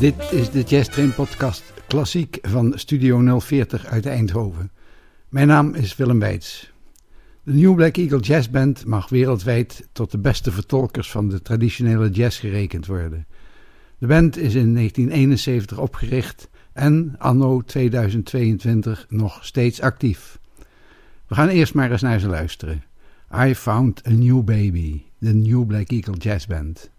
Dit is de Jazz Train podcast klassiek van Studio 040 uit Eindhoven. Mijn naam is Willem Weits. De New Black Eagle Jazz Band mag wereldwijd tot de beste vertolkers van de traditionele jazz gerekend worden. De band is in 1971 opgericht en anno 2022 nog steeds actief. We gaan eerst maar eens naar ze luisteren. I Found a New Baby, de New Black Eagle Jazz Band.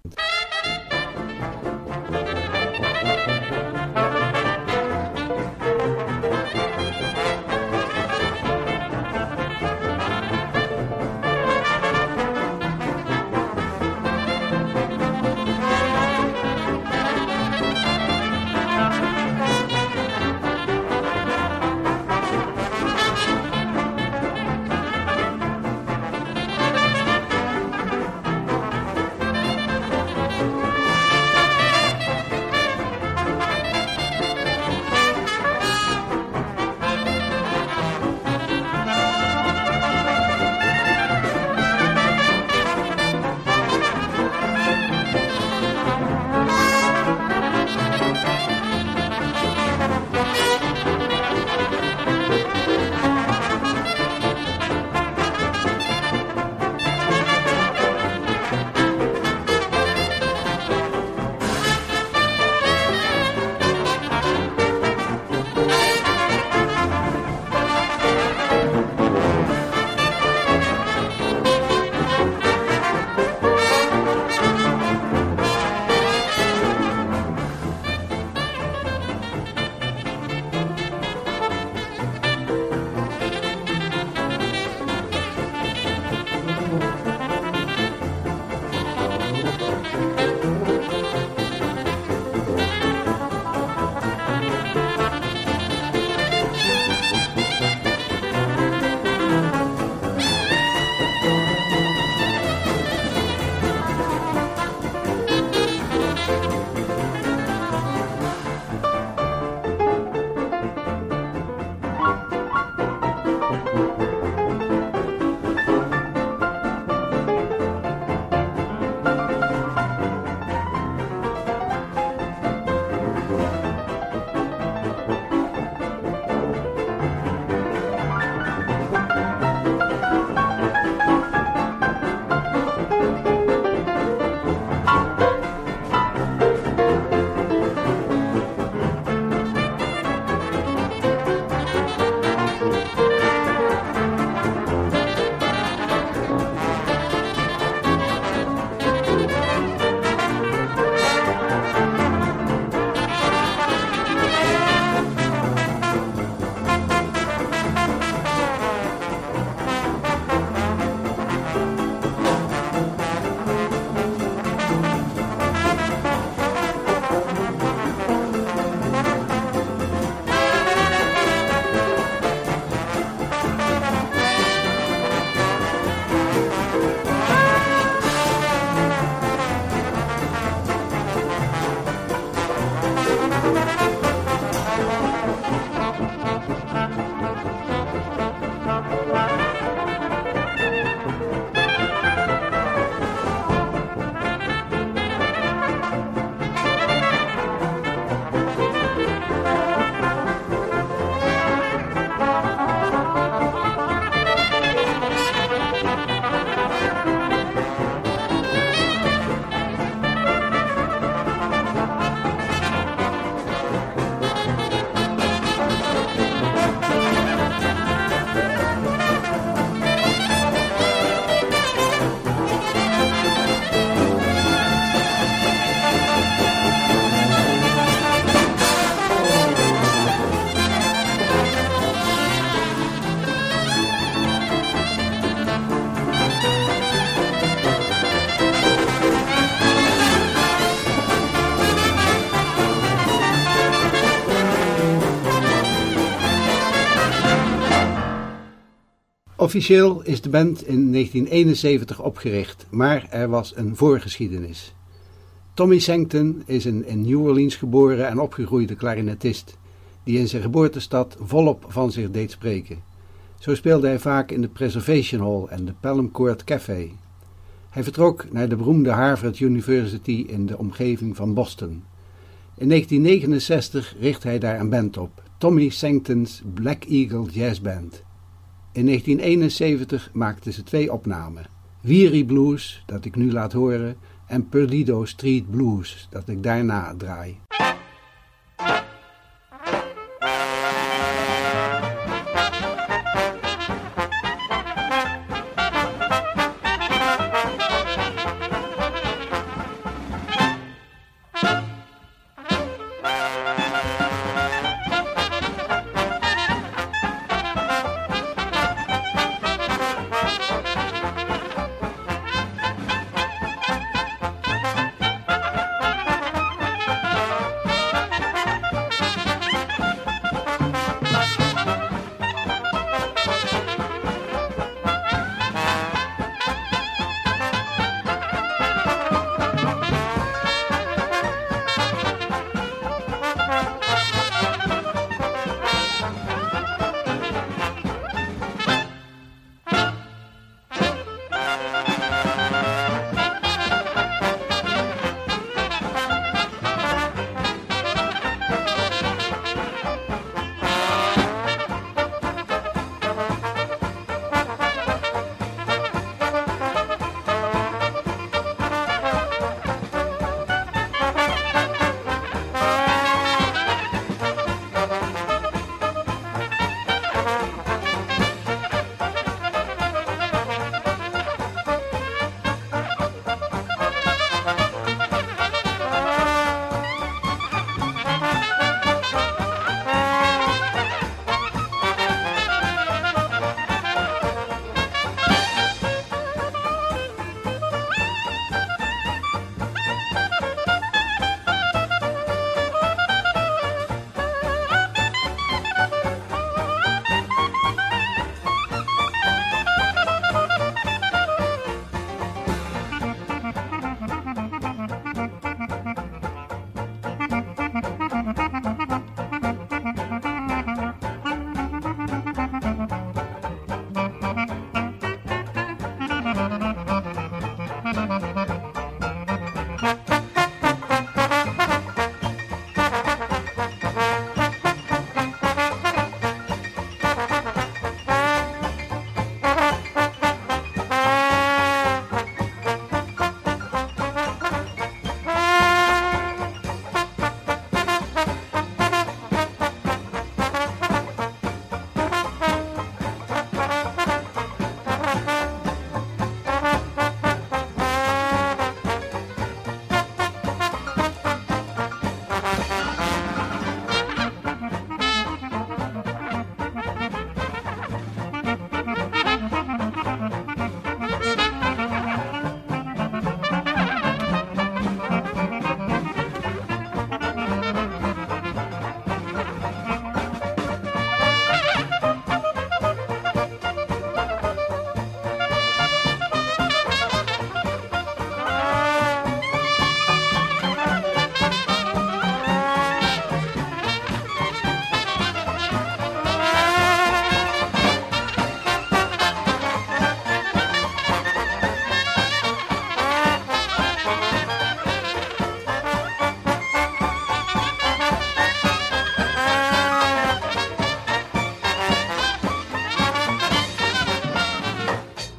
Officieel is de band in 1971 opgericht, maar er was een voorgeschiedenis. Tommy Sankton is een in New Orleans geboren en opgegroeide klarinetist, die in zijn geboortestad volop van zich deed spreken. Zo speelde hij vaak in de Preservation Hall en de Pelham Court Café. Hij vertrok naar de beroemde Harvard University in de omgeving van Boston. In 1969 richt hij daar een band op, Tommy Sankton's Black Eagle Jazz Band. In 1971 maakten ze twee opnamen, Weary Blues, dat ik nu laat horen, en Perdido Street Blues, dat ik daarna draai.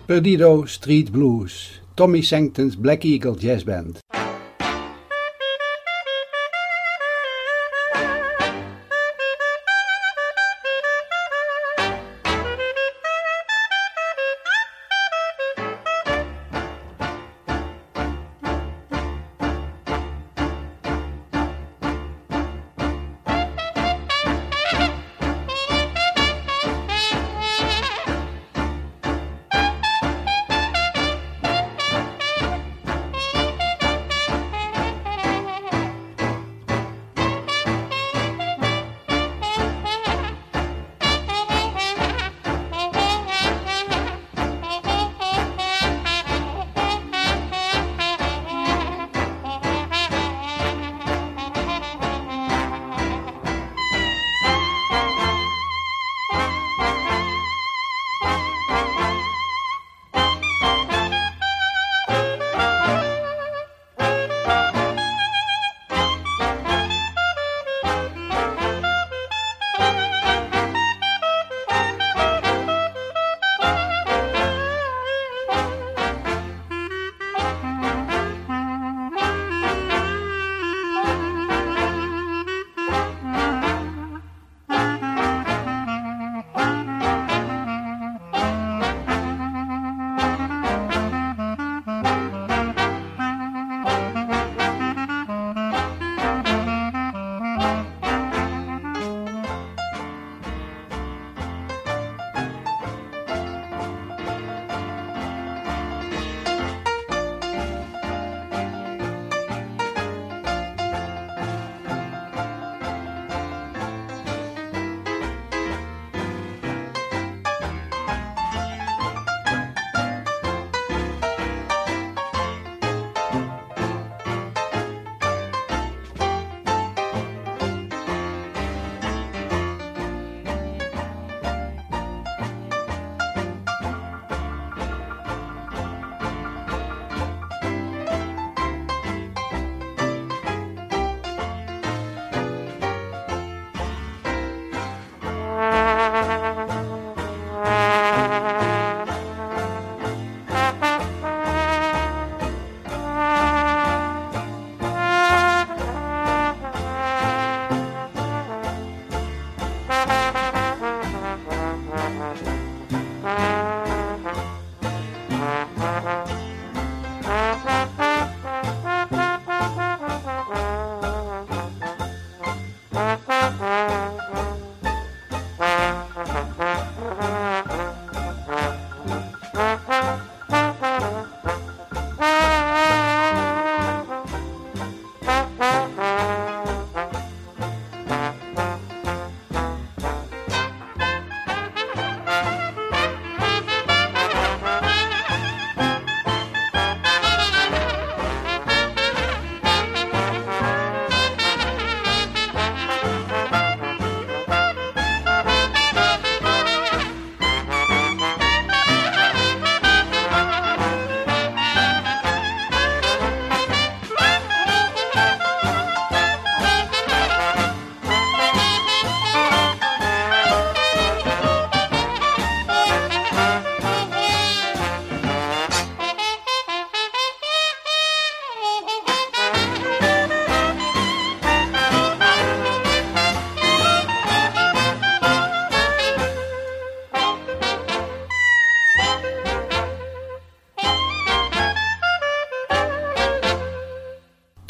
Perdido Street Blues, Tommy Sankton's Black Eagle Jazz Band.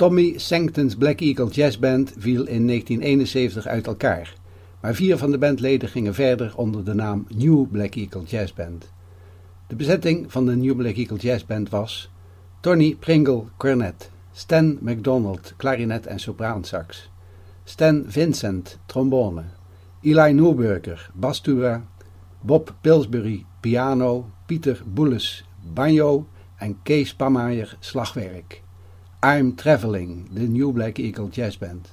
Tommy Sancton's Black Eagle Jazz Band viel in 1971 uit elkaar, maar vier van de bandleden gingen verder onder de naam New Black Eagle Jazz Band. De bezetting van de New Black Eagle Jazz Band was Tony Pringle cornet, Stan McDonald klarinet en sopraansax, Stan Vincent trombone, Eli Newberger bastura, Bob Pillsbury piano, Pieter Boeles banjo en Kees Pamaier slagwerk. I'm Traveling, the New Black Eagle Jazz Band.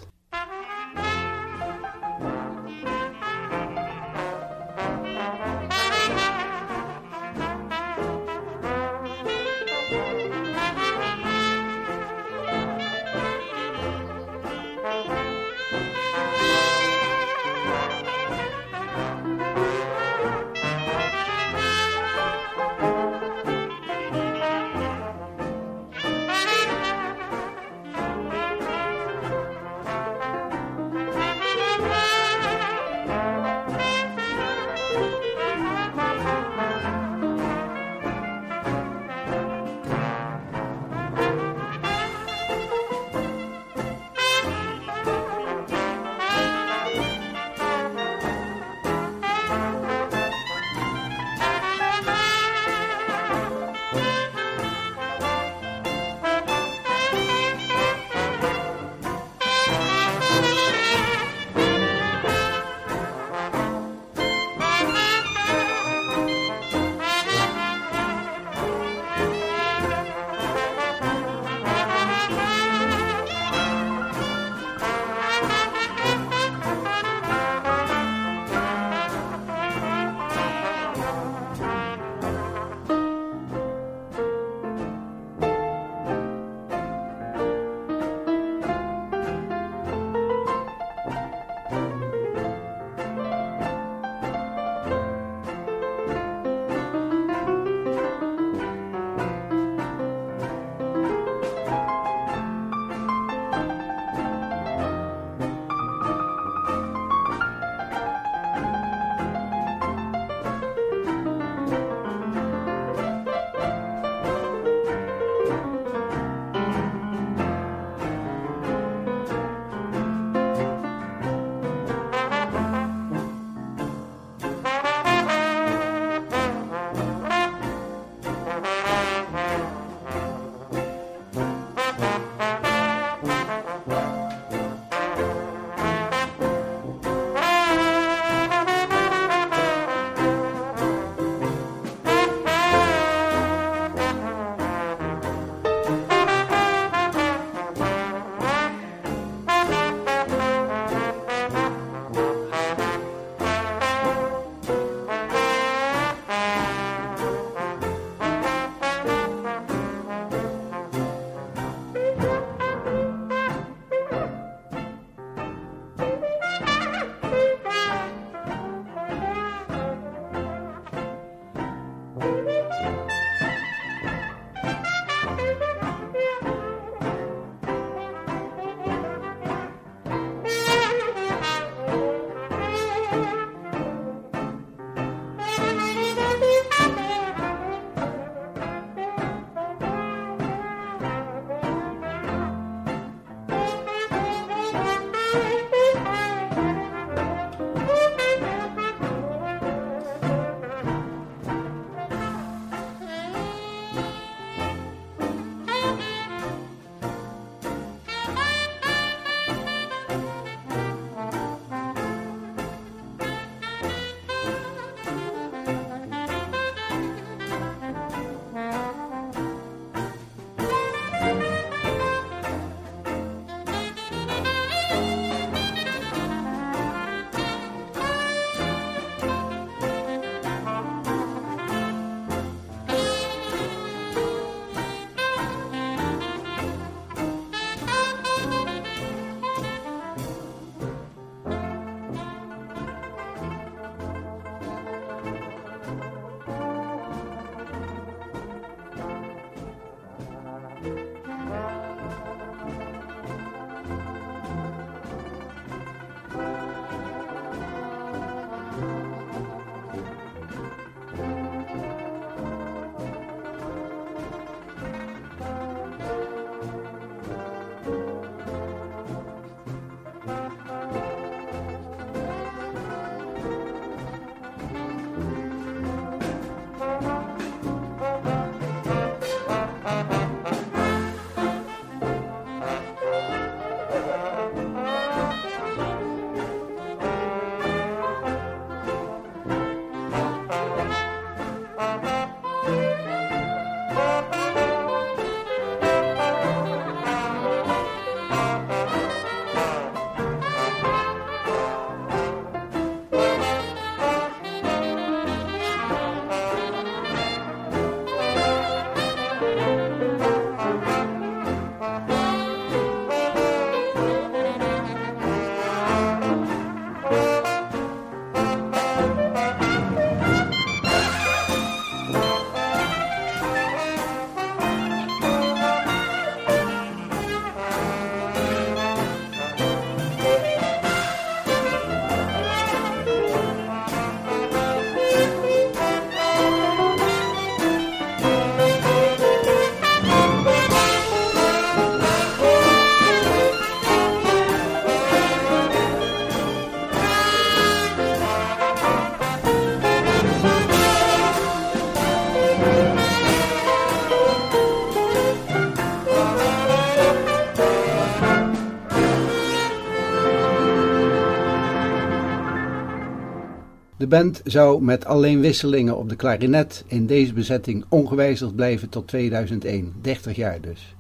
Band zou met alleen wisselingen op de klarinet in deze bezetting ongewijzigd blijven tot 2001, 30 jaar dus.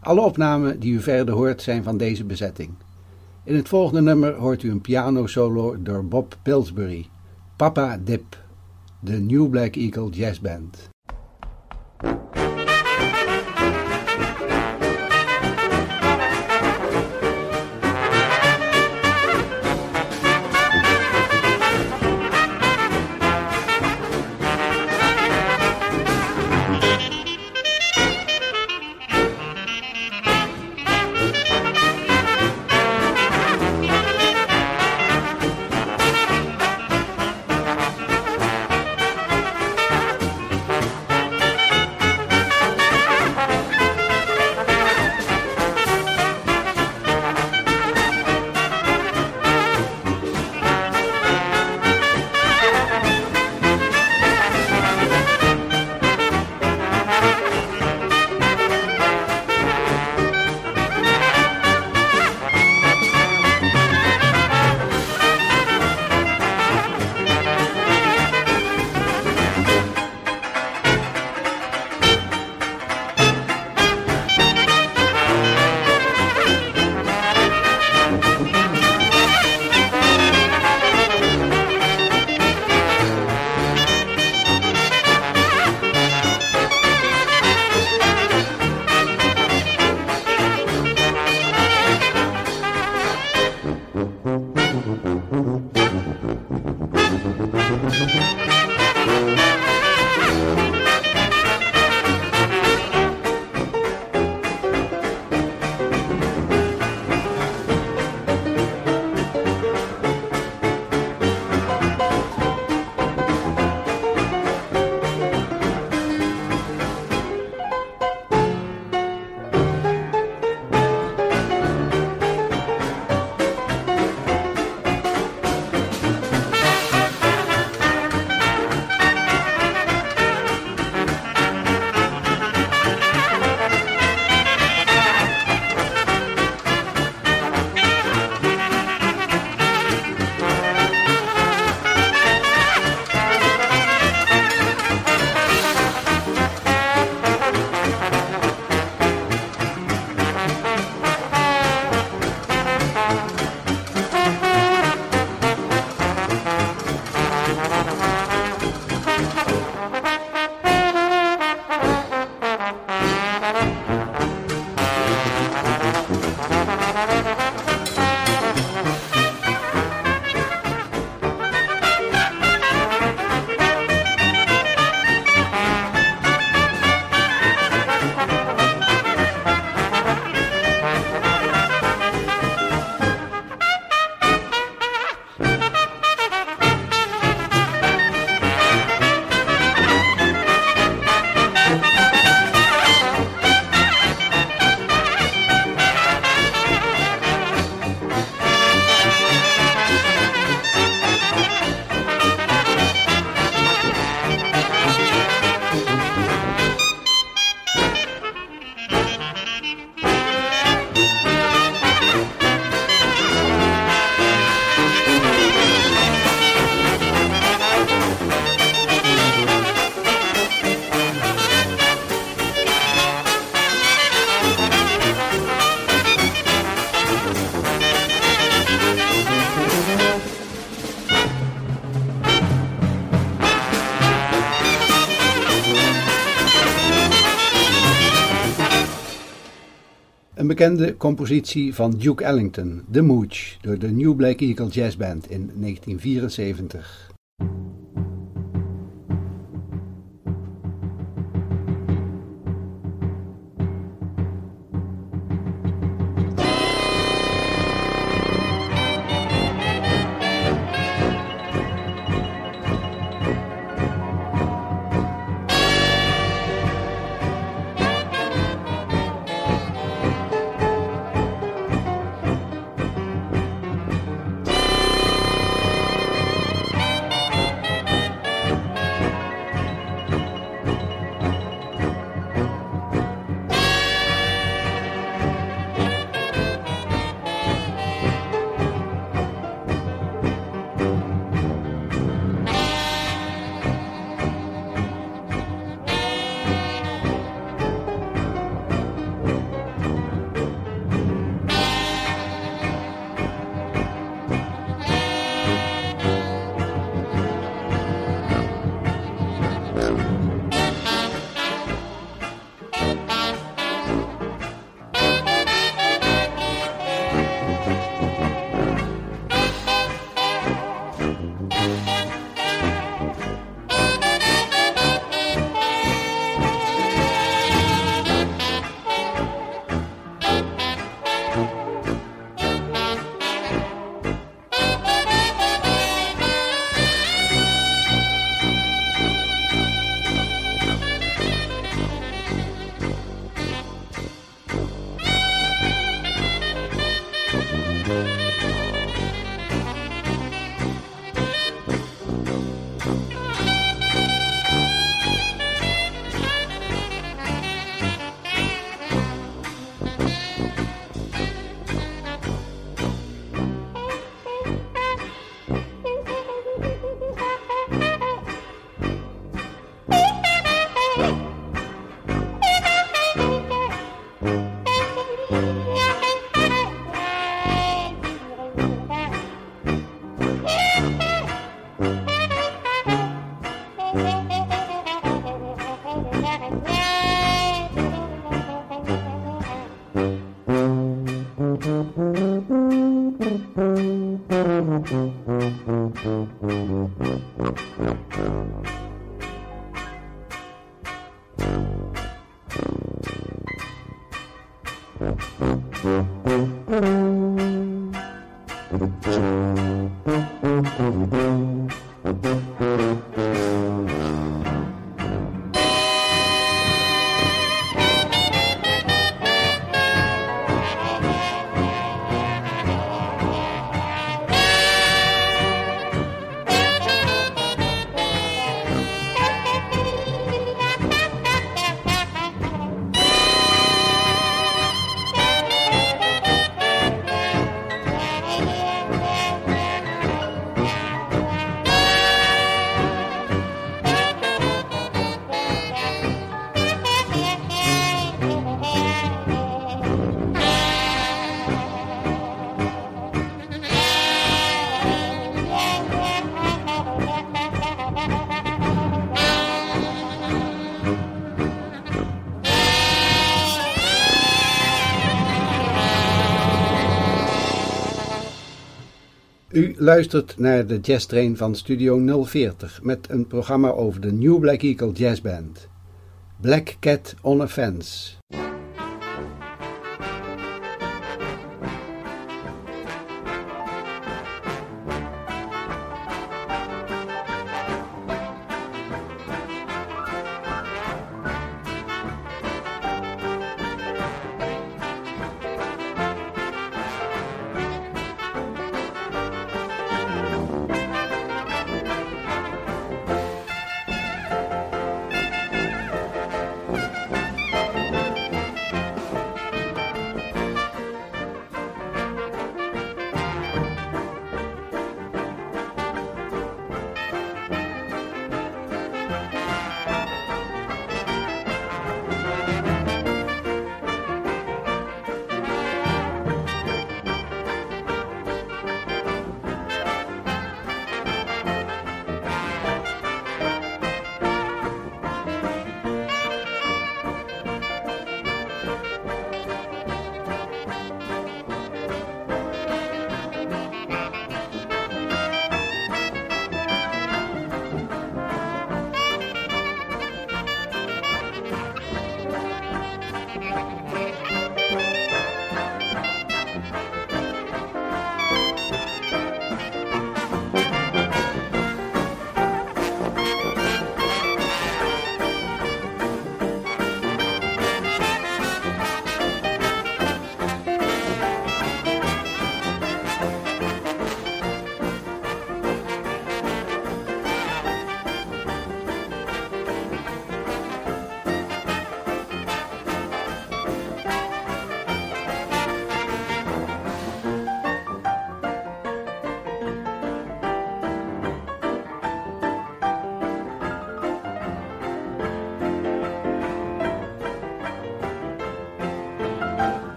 Alle opnamen die u verder hoort zijn van deze bezetting. In het volgende nummer hoort u een piano-solo door Bob Pillsbury, Papa Dip, de New Black Eagle Jazz Band. Bekende compositie van Duke Ellington, The Mooch, door de New Black Eagle Jazz Band in 1974. Luistert naar de Jazz Train van Studio 040 met een programma over de New Black Eagle Jazz Band. Black Cat on a Fence.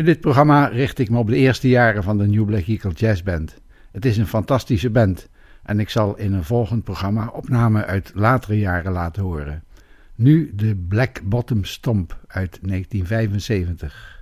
In dit programma richt ik me op de eerste jaren van de New Black Eagle Jazz Band. Het is een fantastische band en ik zal in een volgend programma opnamen uit latere jaren laten horen. Nu de Black Bottom Stomp uit 1975.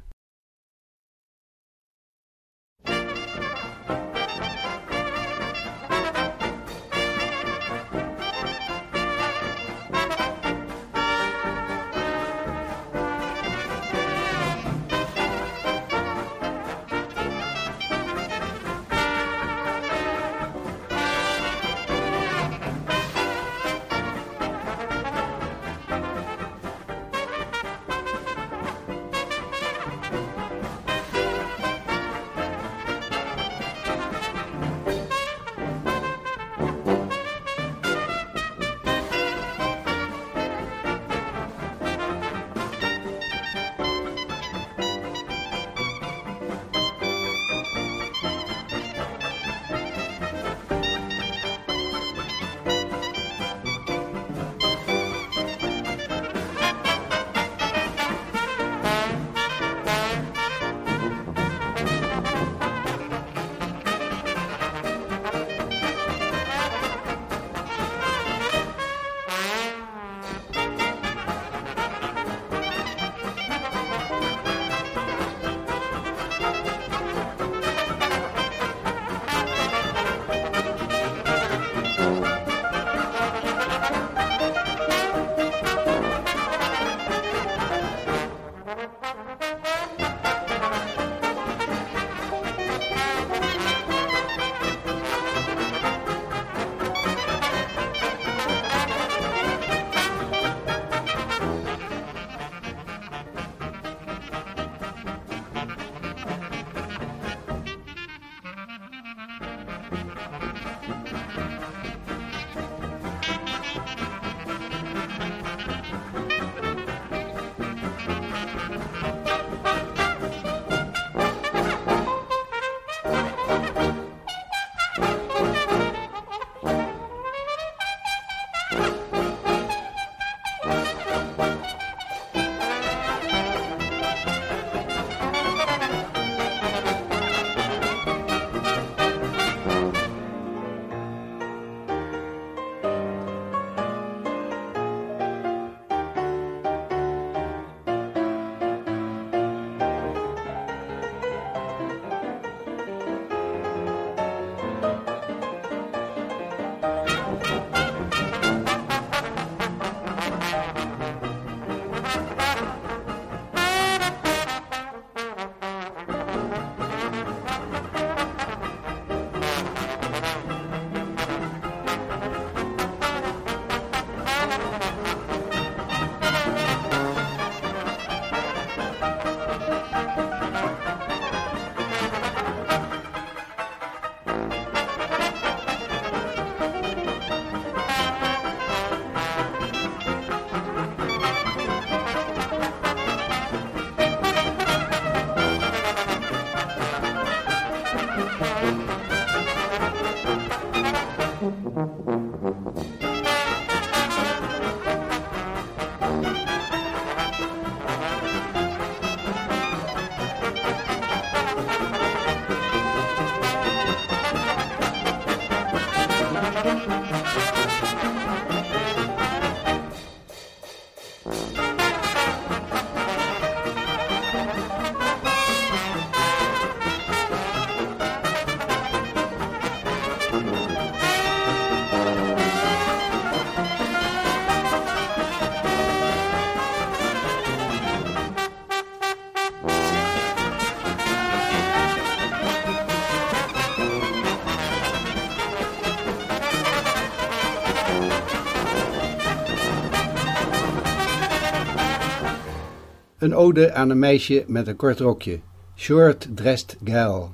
Een ode aan een meisje met een kort rokje. Short Dressed Gal.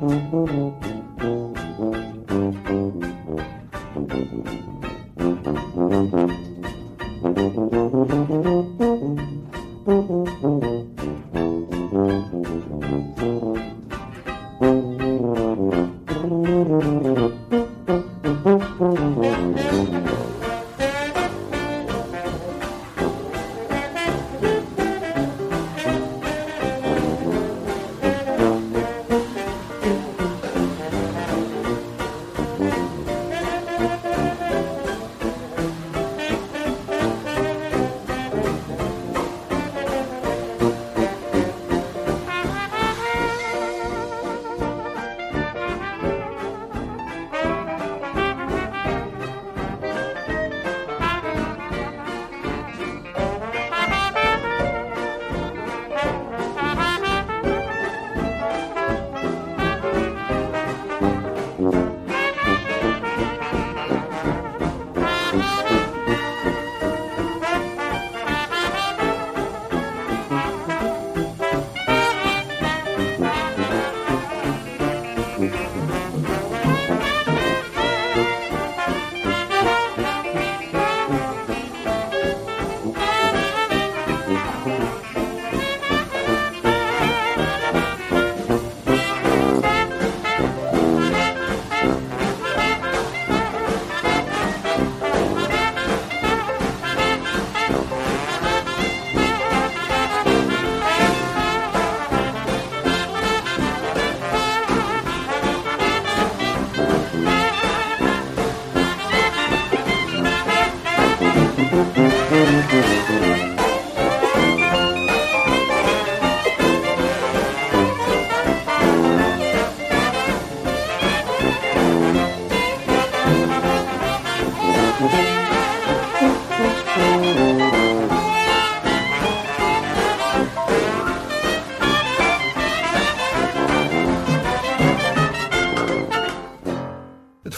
Mm-hmm.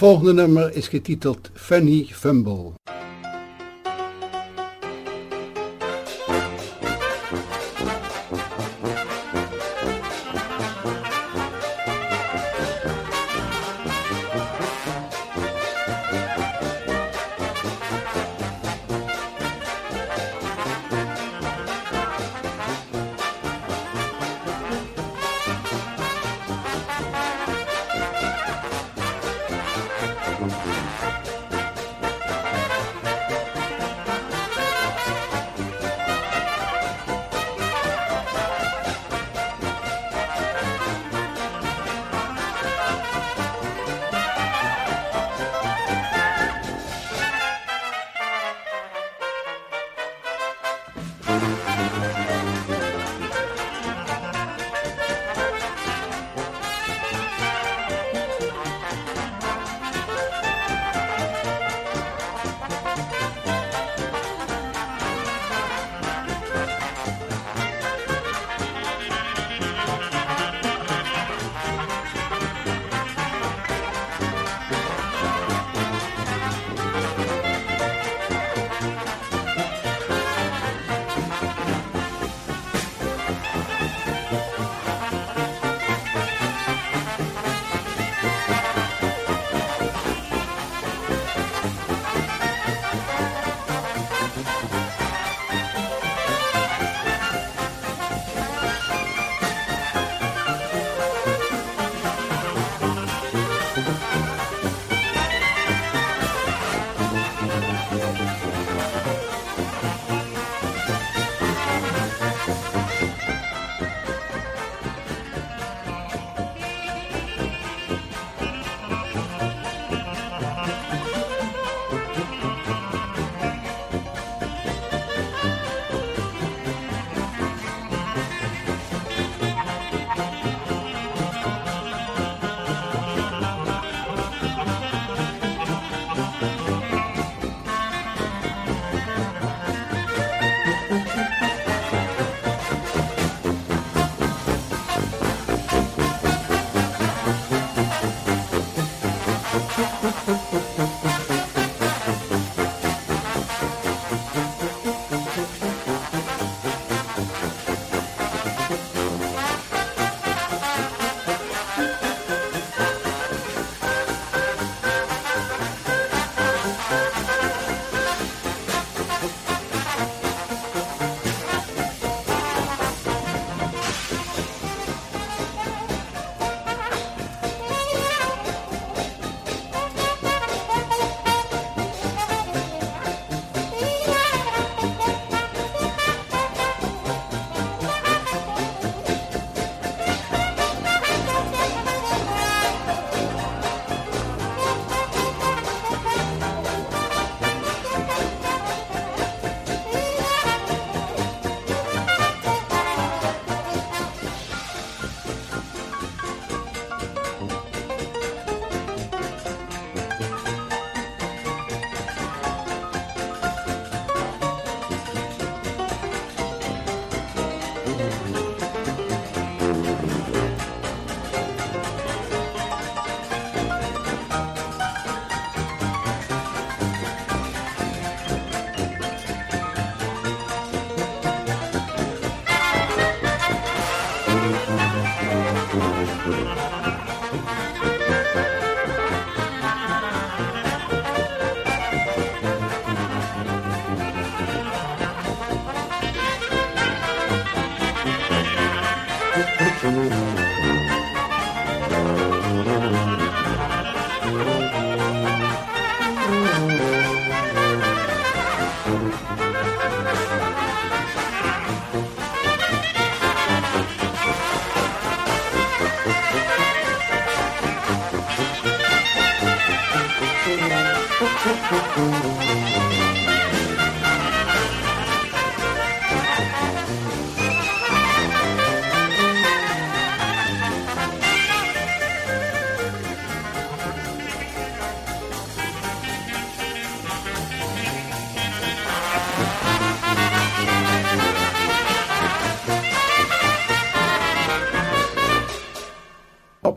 Volgende nummer is getiteld Funny Fumble.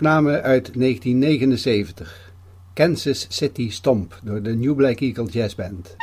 Opname uit 1979. Kansas City Stomp door de New Black Eagle Jazz Band.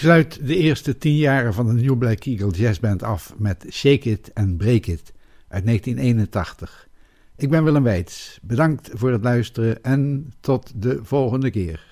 Sluit de eerste tien jaren van de New Black Eagle Jazz Band af met Shake It and Break It uit 1981. Ik ben Willem Weits. Bedankt voor het luisteren en tot de volgende keer.